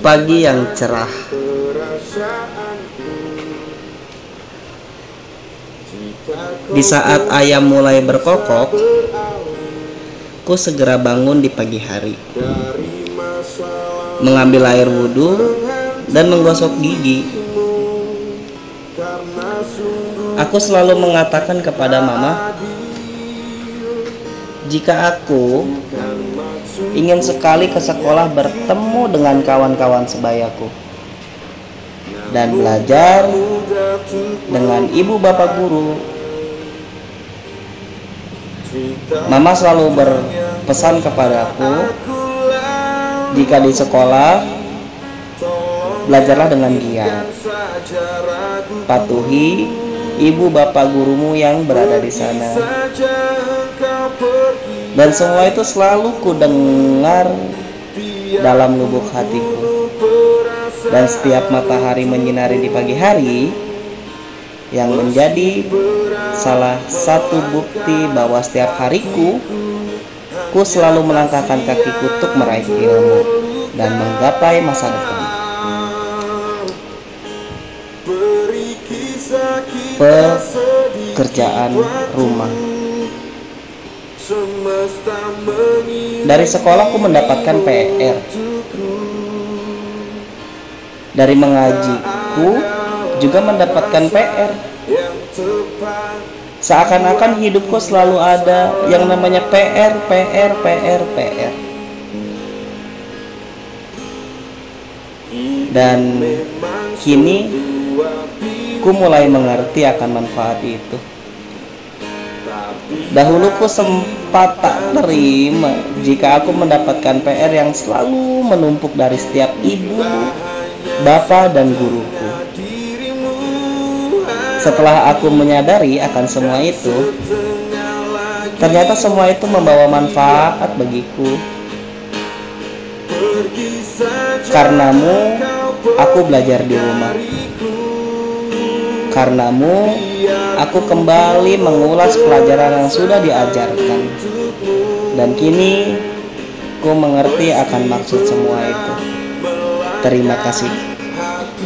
Pagi yang cerah. Di saat ayam mulai berkokok Ku segera bangun di pagi hari. Mengambil air wudhu Dan menggosok gigi. Aku selalu mengatakan kepada mama Jika aku ingin sekali ke sekolah bertemu dengan kawan-kawan sebayaku dan belajar dengan ibu bapak guru Mama selalu berpesan kepadaku jika di sekolah belajarlah dengan giat. Patuhi ibu bapak gurumu yang berada di sana. Dan semua itu selalu kudengar dalam lubuk hatiku. Dan setiap matahari menyinari di pagi hari yang menjadi salah satu bukti bahwa setiap hariku ku selalu melangkahkan kakiku untuk meraih ilmu dan menggapai masa depan. Pekerjaan rumah Dari sekolahku mendapatkan PR Dari mengajiku juga mendapatkan PR Seakan-akan hidupku selalu ada yang namanya PR, PR, PR, PR. Dan kini ku mulai mengerti akan manfaat itu. Dahulu ku sempat tak terima jika aku mendapatkan PR yang selalu menumpuk dari setiap ibu, bapak, dan guruku. Setelah aku menyadari akan semua itu, ternyata semua itu membawa manfaat bagiku. Karenamu, aku belajar di rumah. Karenamu, aku kembali mengulas pelajaran yang sudah diajarkan. Dan kini, ku mengerti akan maksud semua itu. Terima kasih.